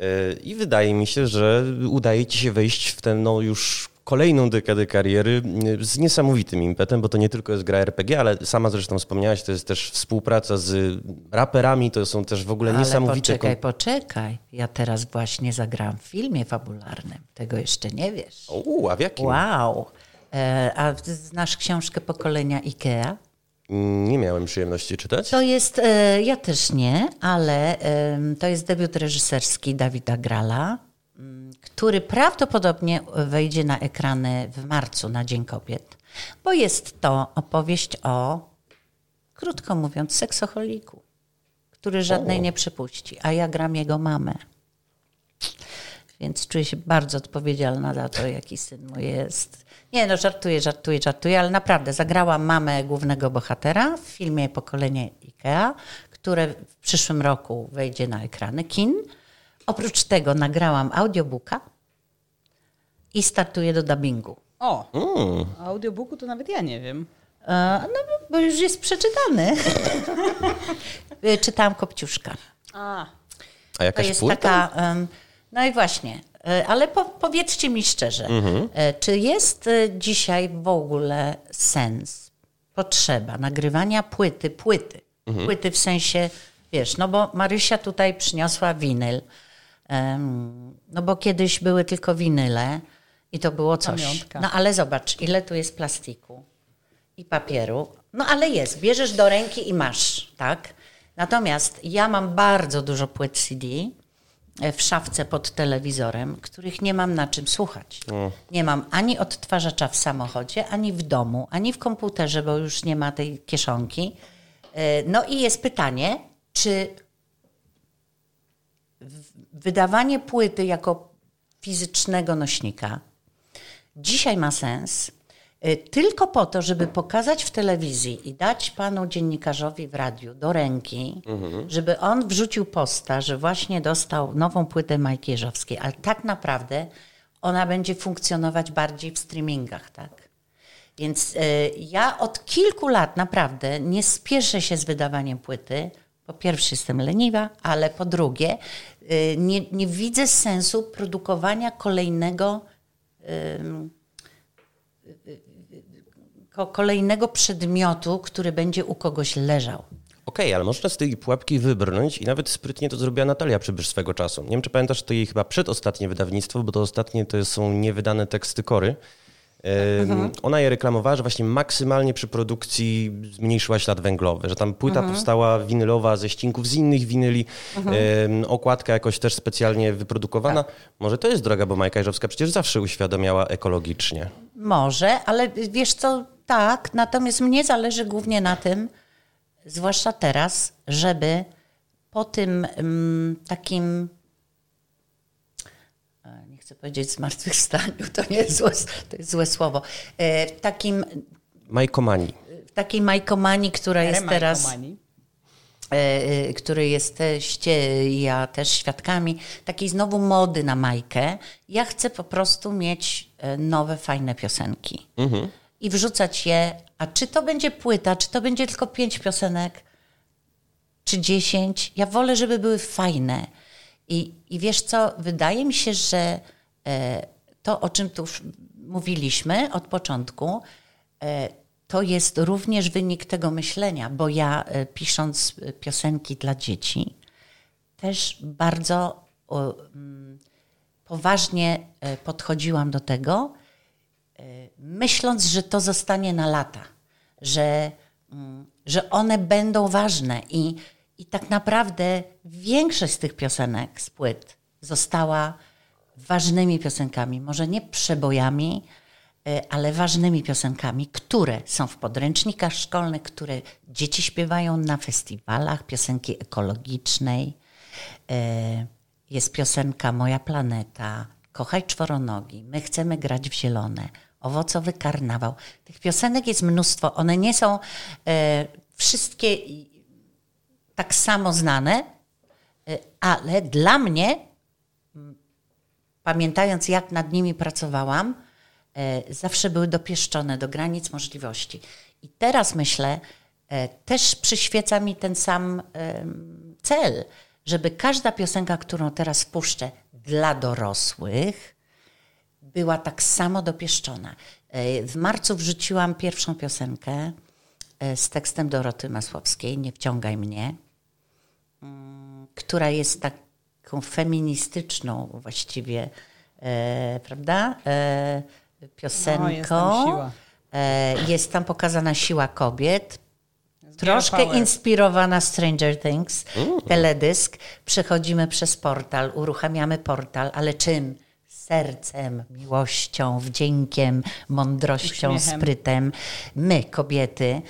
E, I wydaje mi się, że udaje ci się wejść w tę no, już kolejną dekadę kariery e, z niesamowitym impetem, bo to nie tylko jest gra RPG, ale sama zresztą wspomniałaś, to jest też współpraca z raperami, to są też w ogóle ale niesamowite... poczekaj, poczekaj. Ja teraz właśnie zagrałam w filmie fabularnym. Tego jeszcze nie wiesz. O, a w jakim? Wow. E, a znasz książkę Pokolenia IKEA? Nie miałem przyjemności czytać. To jest, e, ja też nie, ale to jest debiut reżyserski Dawida Grala, mm, który prawdopodobnie wejdzie na ekrany w marcu na Dzień Kobiet, bo jest to opowieść o, krótko mówiąc, seksoholiku, który żadnej nie przypuści, a ja gram jego mamę. Więc czuję się bardzo odpowiedzialna za to, jaki syn mój jest. Nie, no żartuję, żartuję, żartuję, ale naprawdę zagrałam mamę głównego bohatera w filmie Pokolenie IKEA, które w przyszłym roku wejdzie na ekrany kin. Oprócz tego nagrałam audiobooka i startuję do dubbingu. O, mm. audiobooku to nawet ja nie wiem. E, no, bo już jest przeczytany. Czytałam Kopciuszka. A, A jakaś to jest płyta? taka... Um, no i właśnie, E, ale po, powiedzcie mi szczerze, mhm. E, czy jest e, dzisiaj w ogóle sens, potrzeba nagrywania płyty, płyty, mhm. płyty w sensie, wiesz, no bo Marysia tutaj przyniosła winyl, no bo kiedyś były tylko winyle i to było coś. Pamiątka. No ale zobacz, ile tu jest plastiku i papieru. No ale jest, bierzesz do ręki i masz, tak? Natomiast ja mam bardzo dużo płyt CD, w szafce pod telewizorem, których nie mam na czym słuchać. Nie mam ani odtwarzacza w samochodzie, ani w domu, ani w komputerze, bo już nie ma tej kieszonki. E, no i jest pytanie, czy wydawanie płyty jako fizycznego nośnika dzisiaj ma sens, Y, tylko po to, żeby pokazać w telewizji i dać panu dziennikarzowi w radiu do ręki, mhm. żeby on wrzucił posta, że właśnie dostał nową płytę Majkierzowskiej, ale tak naprawdę ona będzie funkcjonować bardziej w streamingach, tak? Więc y, ja od kilku lat naprawdę nie spieszę się z wydawaniem płyty. Po pierwsze jestem leniwa, ale po drugie nie, nie widzę sensu produkowania kolejnego kolejnego przedmiotu, który będzie u kogoś leżał. Okej, okay, ale można z tej pułapki wybrnąć i nawet sprytnie to zrobiła Natalia Przybysz swego czasu. Nie wiem, czy pamiętasz, to jej chyba przedostatnie wydawnictwo, bo to ostatnie to są niewydane teksty kory. Mhm. Ona je reklamowała, że właśnie maksymalnie przy produkcji zmniejszyła ślad węglowy, że tam płyta mhm. powstała winylowa ze ścinków z innych winyli, mhm. okładka jakoś też specjalnie wyprodukowana. Tak. Może to jest droga, bo Majka Jeżowska przecież zawsze uświadamiała ekologicznie. Może, ale wiesz co, tak, natomiast mnie zależy głównie na tym, zwłaszcza teraz, żeby po tym um, takim chcę powiedzieć zmartwychwstaniu, to nie jest złe, to jest złe słowo, e, w takim majkomanii. W takiej majkomanii, która jest teraz e, e, której jesteście ja też świadkami, takiej znowu mody na majkę. Ja chcę po prostu mieć nowe, fajne piosenki. Mhm i wrzucać je. A czy to będzie płyta, czy to będzie tylko pięć piosenek, czy dziesięć? Ja wolę, żeby były fajne. I, i wiesz co, wydaje mi się, że e, to, o czym tu mówiliśmy od początku, e, to jest również wynik tego myślenia, bo ja e, pisząc piosenki dla dzieci, też bardzo mm, poważnie e, podchodziłam do tego, myśląc, że to zostanie na lata, że, mm, że one będą ważne i, I tak naprawdę większość z tych piosenek z płyt została ważnymi piosenkami, może nie przebojami, e, ale ważnymi piosenkami, które są w podręcznikach szkolnych, które dzieci śpiewają na festiwalach piosenki ekologicznej. E, jest piosenka Moja planeta, Kochaj czworonogi, My chcemy grać w zielone, Owocowy karnawał. Tych piosenek jest mnóstwo. One nie są e, wszystkie tak samo znane, ale dla mnie pamiętając jak nad nimi pracowałam, e, zawsze były dopieszczone do granic możliwości. I teraz myślę, e, też przyświeca mi ten sam cel, żeby każda piosenka, którą teraz puszczę dla dorosłych, była tak samo dopieszczona. E, w marcu wrzuciłam pierwszą piosenkę z tekstem Doroty Masłowskiej, Nie wciągaj mnie, mm, która jest tak taką feministyczną właściwie, e, prawda, e, piosenką. No, jest, tam. E, jest tam pokazana siła kobiet, troszkę inspirowana Stranger Things, mm. teledysk. Przechodzimy przez portal, uruchamiamy portal, ale czym? Sercem, miłością, wdziękiem, mądrością, Uśmiechem. sprytem. My, kobiety,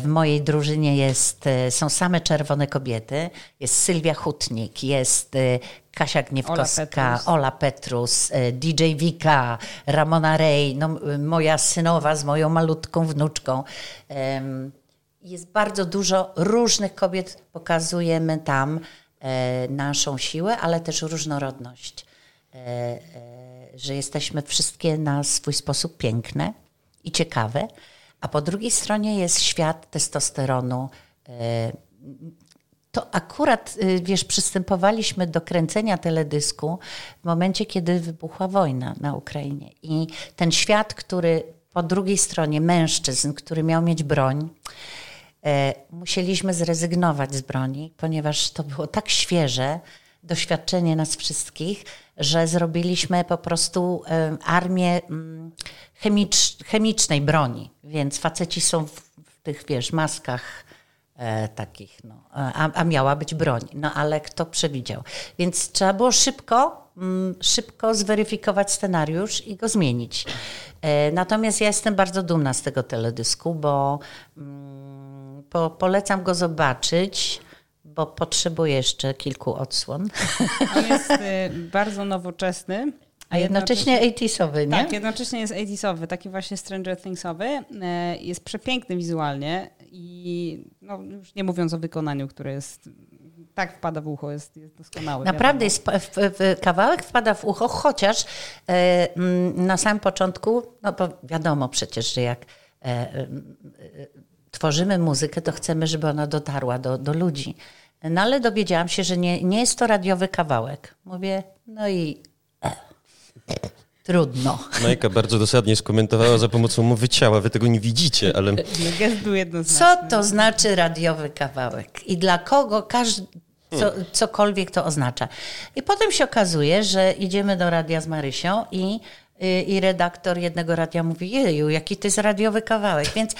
w mojej drużynie jest, e, są same czerwone kobiety. Jest Sylwia Hutnik, jest e, Kasia Gniewkowska, Ola Petrus, Ola Petrus e, DJ Wika, Ramona Rej, no, moja synowa z moją malutką wnuczką. Jest bardzo dużo różnych kobiet, pokazujemy tam naszą siłę, ale też różnorodność. Że jesteśmy wszystkie na swój sposób piękne i ciekawe a po drugiej stronie jest świat testosteronu. E, to akurat, y, wiesz, przystępowaliśmy do kręcenia teledysku w momencie, kiedy wybuchła wojna na Ukrainie. I ten świat, który po drugiej stronie mężczyzn, który miał mieć broń, e, musieliśmy zrezygnować z broni, ponieważ to było tak świeże doświadczenie nas wszystkich, że zrobiliśmy po prostu e, armię mm, chemicz, chemicznej broni, więc faceci są w, w tych, wiesz, maskach e, takich, no, a, a, miała być broń, no ale kto przewidział. Więc trzeba było szybko, mm, szybko zweryfikować scenariusz i go zmienić. E, natomiast ja jestem bardzo dumna z tego teledysku, bo mm, po, polecam go zobaczyć bo potrzebuję jeszcze kilku odsłon. On jest y, bardzo nowoczesny. A jednocześnie 80 nie? Tak, jednocześnie jest 80 taki właśnie Stranger Thingsowy. E, jest przepiękny wizualnie i no, już nie mówiąc o wykonaniu, które jest tak wpada w ucho, jest, jest doskonały. Naprawdę jest, w, w, kawałek wpada w ucho, chociaż e, na samym początku, no bo wiadomo przecież, że jak e, e, tworzymy muzykę, to chcemy, żeby ona dotarła do, do ludzi. No ale dowiedziałam się, że nie, nie jest to radiowy kawałek. Mówię, no i Trudno. Majka bardzo dosadnie skomentowała za pomocą mowy ciała. Wy tego nie widzicie, ale... Jednoznaczny. Co to znaczy radiowy kawałek? I dla kogo każdy, co, cokolwiek to oznacza. I potem się okazuje, że idziemy do radia z Marysią i i redaktor jednego radia mówi, jeju, jaki to jest radiowy kawałek. Więc y,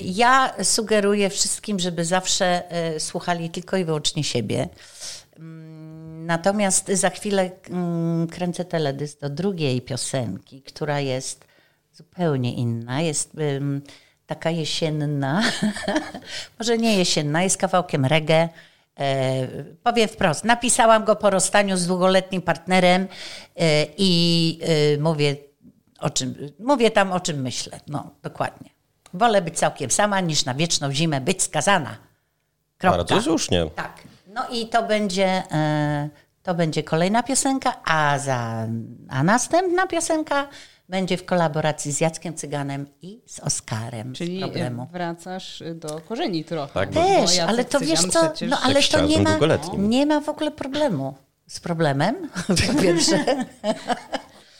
ja sugeruję wszystkim, żeby zawsze y, słuchali tylko i wyłącznie siebie. Natomiast za chwilę mm, kręcę teledysk do drugiej piosenki, która jest zupełnie inna. Jest taka jesienna, może nie jesienna, jest kawałkiem reggae. E, powiem wprost, napisałam go po rozstaniu z długoletnim partnerem e, i e, mówię, o czym, mówię tam o czym myślę. No, dokładnie. Wolę być całkiem sama, niż na wieczną zimę być skazana. Kropka. Bardzo słusznie. Tak. No i to będzie, e, to będzie kolejna piosenka, a, za, a następna piosenka będzie w kolaboracji z Jackiem Cyganem i z Oskarem. Czyli z problemu. wracasz do korzeni trochę. Tak, Też, ale to wiesz co, no ale to nie ma, nie ma w ogóle problemu z problemem, po pierwsze.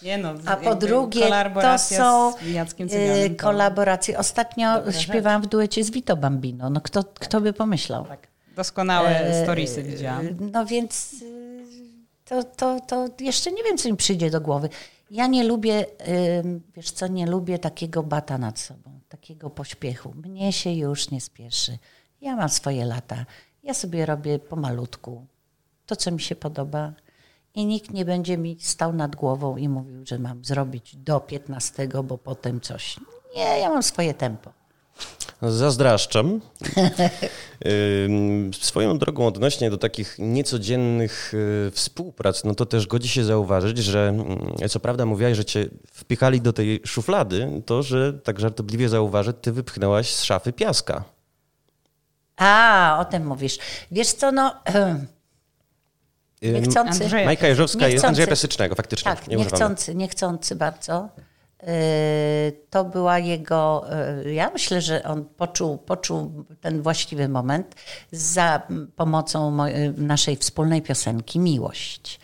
Nie no, A po drugie, to są y, kolaboracje. Ostatnio Dobra śpiewałam rzecz. w duecie z Vito Bambino. No kto, kto by pomyślał? Tak. Doskonałe e, storiesy widziałam. No więc to, to, to jeszcze nie wiem, co mi przyjdzie do głowy. Ja nie lubię, wiesz co, nie lubię takiego bata nad sobą, takiego pośpiechu. Mnie się już nie spieszy. Ja mam swoje lata. Ja sobie robię pomalutku to, co mi się podoba i nikt nie będzie mi stał nad głową i mówił, że mam zrobić do 15, bo potem coś. Nie, ja mam swoje tempo. Zazdraszczam. Swoją drogą odnośnie do takich niecodziennych y, współprac, no to też godzi się zauważyć, że mm, co prawda mówiłaś, że cię wpychali do tej szuflady, to, że tak żartobliwie zauważę, ty wypchnęłaś z szafy piaska. A, o tym mówisz. Wiesz co, no... Niechcący. Majka Jeżowska niechcący. jest Andrzeja Piasecznego, faktycznie. Tak, nie niechcący, niechcący bardzo. Y, to była jego, y, ja myślę, że on poczuł, poczuł ten właściwy moment za pomocą y, naszej wspólnej piosenki Miłość.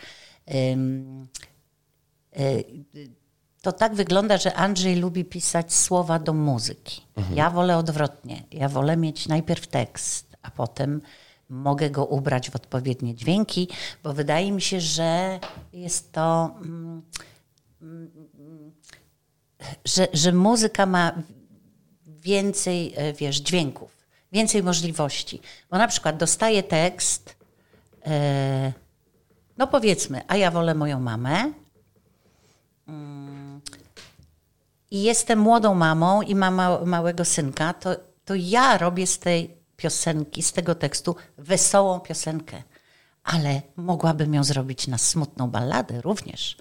To tak wygląda, że Andrzej lubi pisać słowa do muzyki. Mhm. Ja wolę odwrotnie. Ja wolę mieć najpierw tekst, a potem mogę go ubrać w odpowiednie dźwięki, bo wydaje mi się, że jest to. Że, że muzyka ma więcej, e, wiesz, dźwięków, więcej możliwości. Bo na przykład dostaję tekst, e, no powiedzmy, a ja wolę moją mamę. Mm, I jestem młodą mamą i mam małego synka, to, to ja robię z tej piosenki, z tego tekstu wesołą piosenkę. Ale mogłabym ją zrobić na smutną balladę również.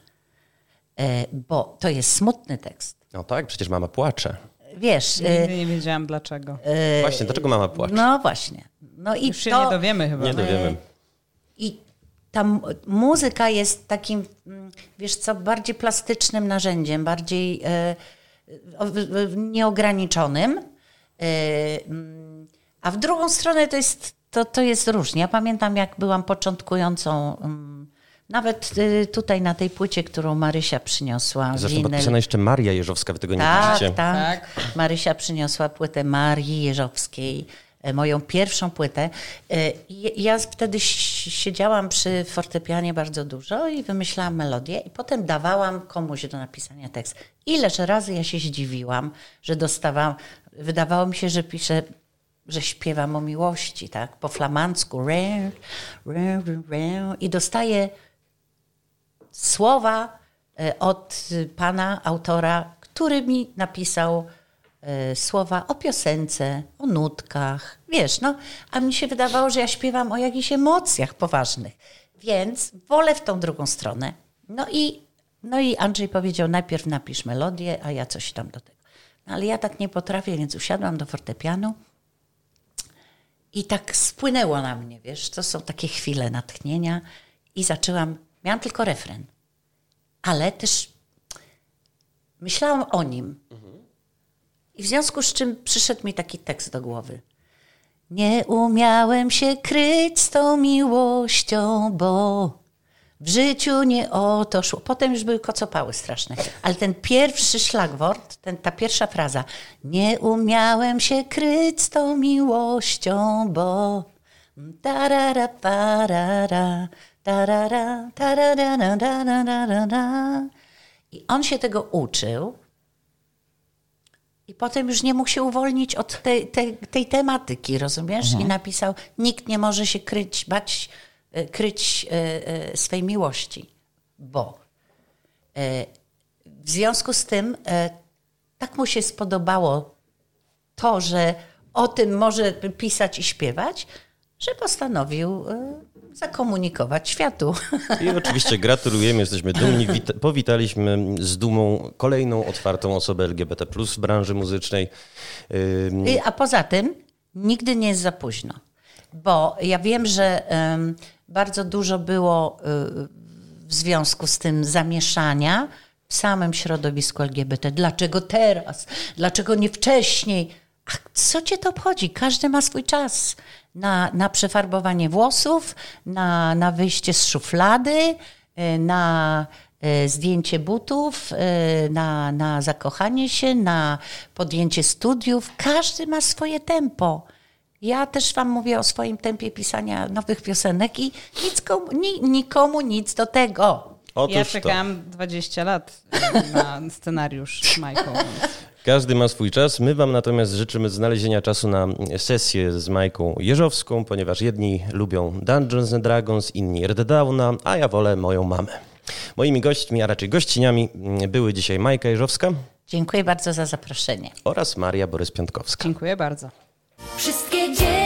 E, bo to jest smutny tekst. No tak, przecież mama płacze. Wiesz. Nigdy e, nie wiedziałam dlaczego. E, właśnie, dlaczego mama płacze? No właśnie. No i Już się to, nie dowiemy chyba. Nie dowiemy. I ta muzyka jest takim, mm, wiesz co, bardziej plastycznym narzędziem, bardziej e, nieograniczonym. Mm, a w drugą stronę to jest, to, to jest różnie. Ja pamiętam, jak byłam początkującą mm, nawet y, tutaj na tej płycie, którą Marysia przyniosła. Zresztą podpisana jeszcze Maria Jeżowska, wy tego nie tak, widzicie. Tak, tak. Marysia przyniosła płytę Marii Jeżowskiej, e, moją pierwszą płytę. E, ja wtedy siedziałam przy fortepianie bardzo dużo i wymyślałam melodię i potem dawałam komuś do napisania tekst. Ileż razy ja się zdziwiłam, że dostawałam, wydawało mi się, że piszę że śpiewam o miłości, tak, po flamandzku, i dostaję słowa e, od pana autora, który mi napisał e, słowa o piosence, o nutkach, wiesz, no, a mi się wydawało, że ja śpiewam o jakichś emocjach poważnych, więc wolę w tą drugą stronę. No i, no i Andrzej powiedział, najpierw napisz melodię, a ja coś tam do tego. No, ale ja tak nie potrafię, więc usiadłam do fortepianu i tak spłynęło na mnie, wiesz, to są takie chwile natchnienia i zaczęłam Miałam tylko refren, ale też myślałam o nim. I w związku z czym przyszedł mi taki tekst do głowy. Nie umiałem się kryć z tą miłością, bo w życiu nie o to szło. Potem już były kocopały straszne. Ale ten pierwszy szlagwort, ten, ta pierwsza fraza. Nie umiałem się kryć z tą miłością, bo... Tarara, parara, Tarara, tarara, tarara, I on się tego uczył. I potem już nie mógł się uwolnić od tej, tej, tej tematyki, rozumiesz? Mhm. I napisał: Nikt nie może się kryć, bać, e, kryć e, e, swej miłości, bo w związku z tym tak mu się spodobało to, że o tym może pisać i śpiewać, że postanowił zakomunikować światu. I oczywiście gratulujemy, jesteśmy dumni. powitaliśmy z dumą kolejną otwartą osobę LGBT w branży muzycznej. A poza tym nigdy nie jest za późno, bo ja wiem, że bardzo dużo było y, w związku z tym zamieszania w samym środowisku LGBT. Dlaczego teraz? Dlaczego nie wcześniej? A co cię to obchodzi? Każdy ma swój czas na, na przefarbowanie włosów, na, na wyjście z szuflady, y, na y, zdjęcie butów, y, na, na zakochanie się, na podjęcie studiów. Każdy ma swoje tempo. Ja też Wam mówię o swoim tempie pisania nowych piosenek i nic komu, nikomu nic do tego. Otóż ja czekałam to. 20 lat na scenariusz z Majką. Każdy ma swój czas. My Wam natomiast życzymy znalezienia czasu na sesję z Majką Jeżowską, ponieważ jedni lubią Dungeons and Dragons, inni Red Downa, a ja wolę moją mamę. Moimi gośćmi, a raczej gościniami były dzisiaj Majka Jeżowska. Dziękuję bardzo za zaproszenie. Oraz Maria Borys-Piątkowska. Dziękuję bardzo. Wszystkie dzieci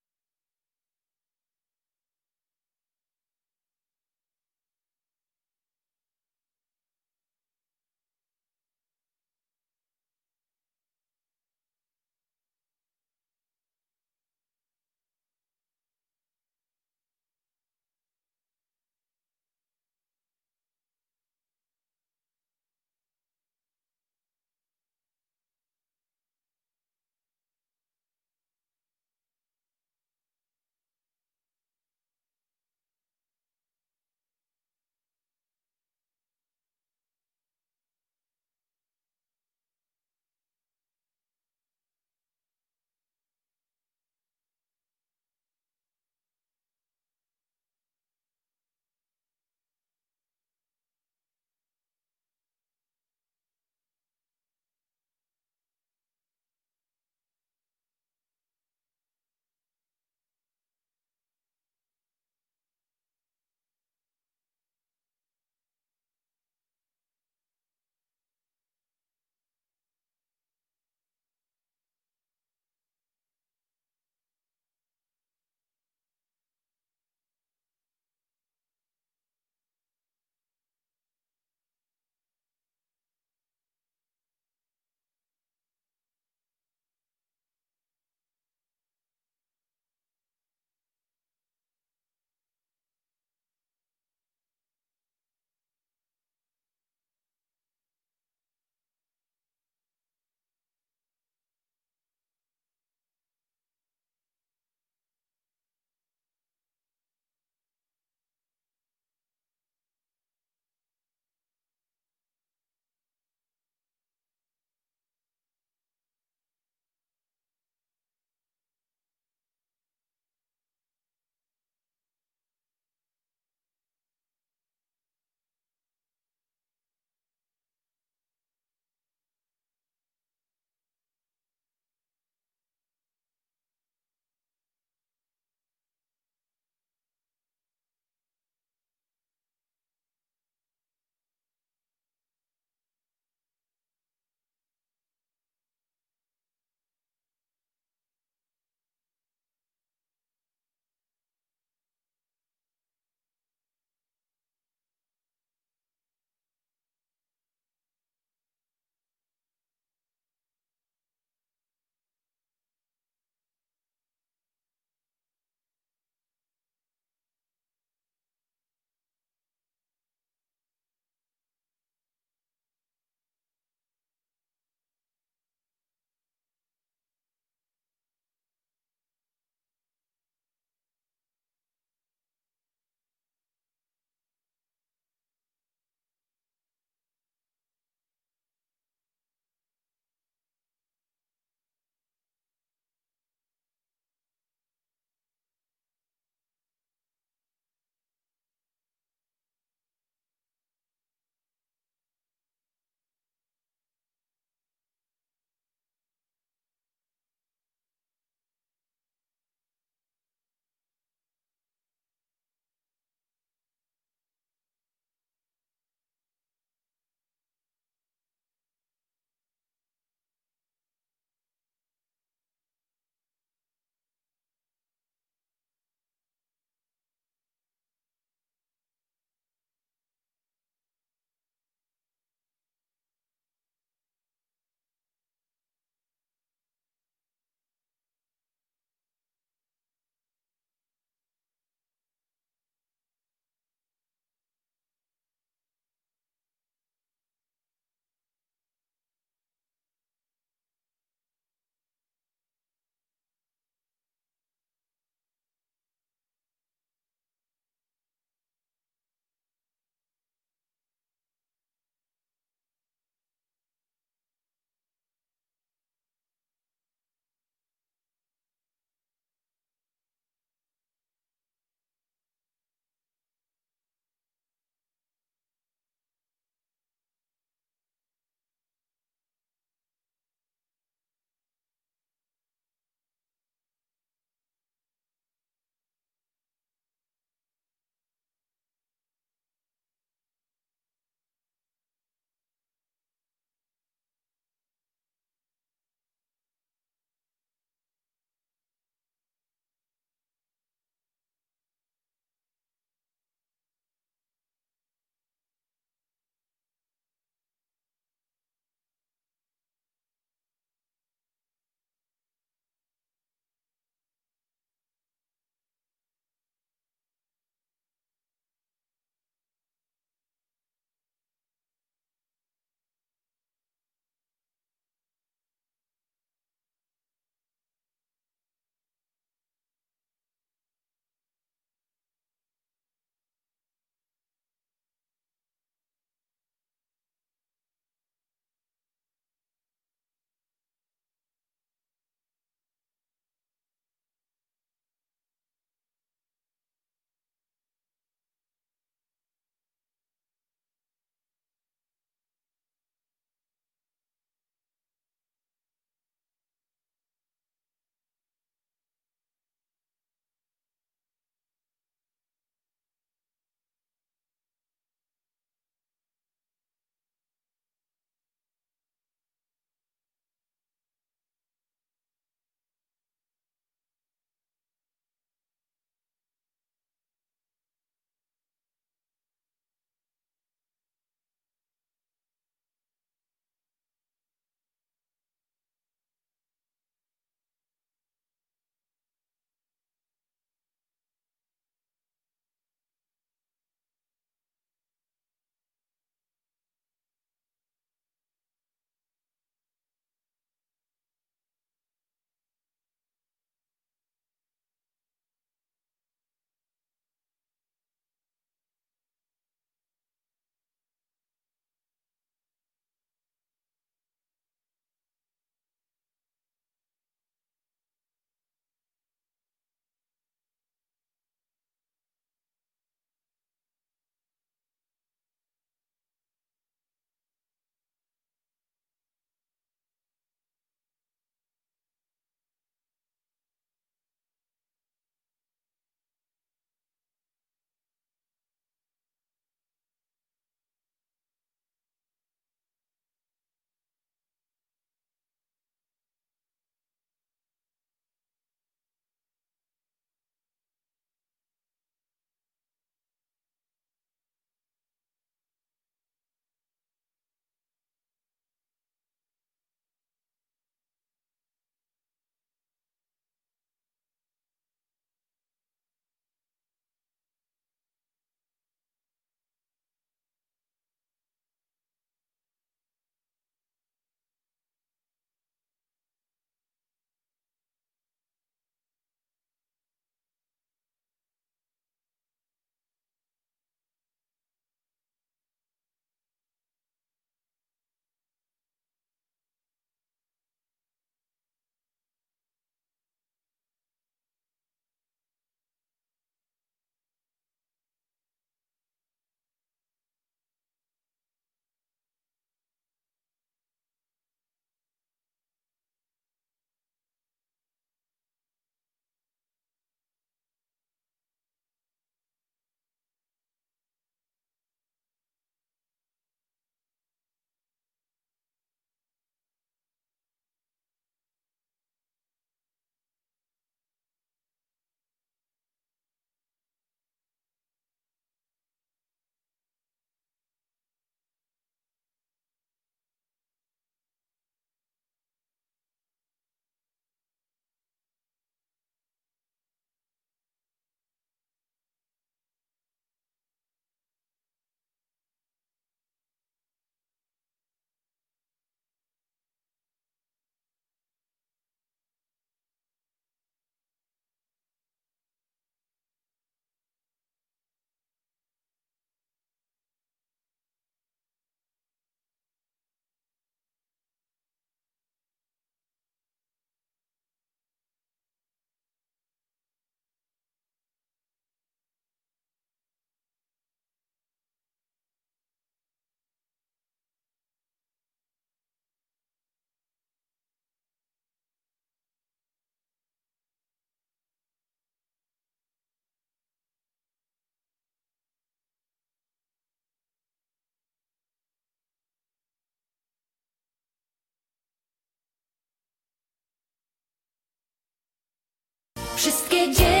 Wszystkie dzieci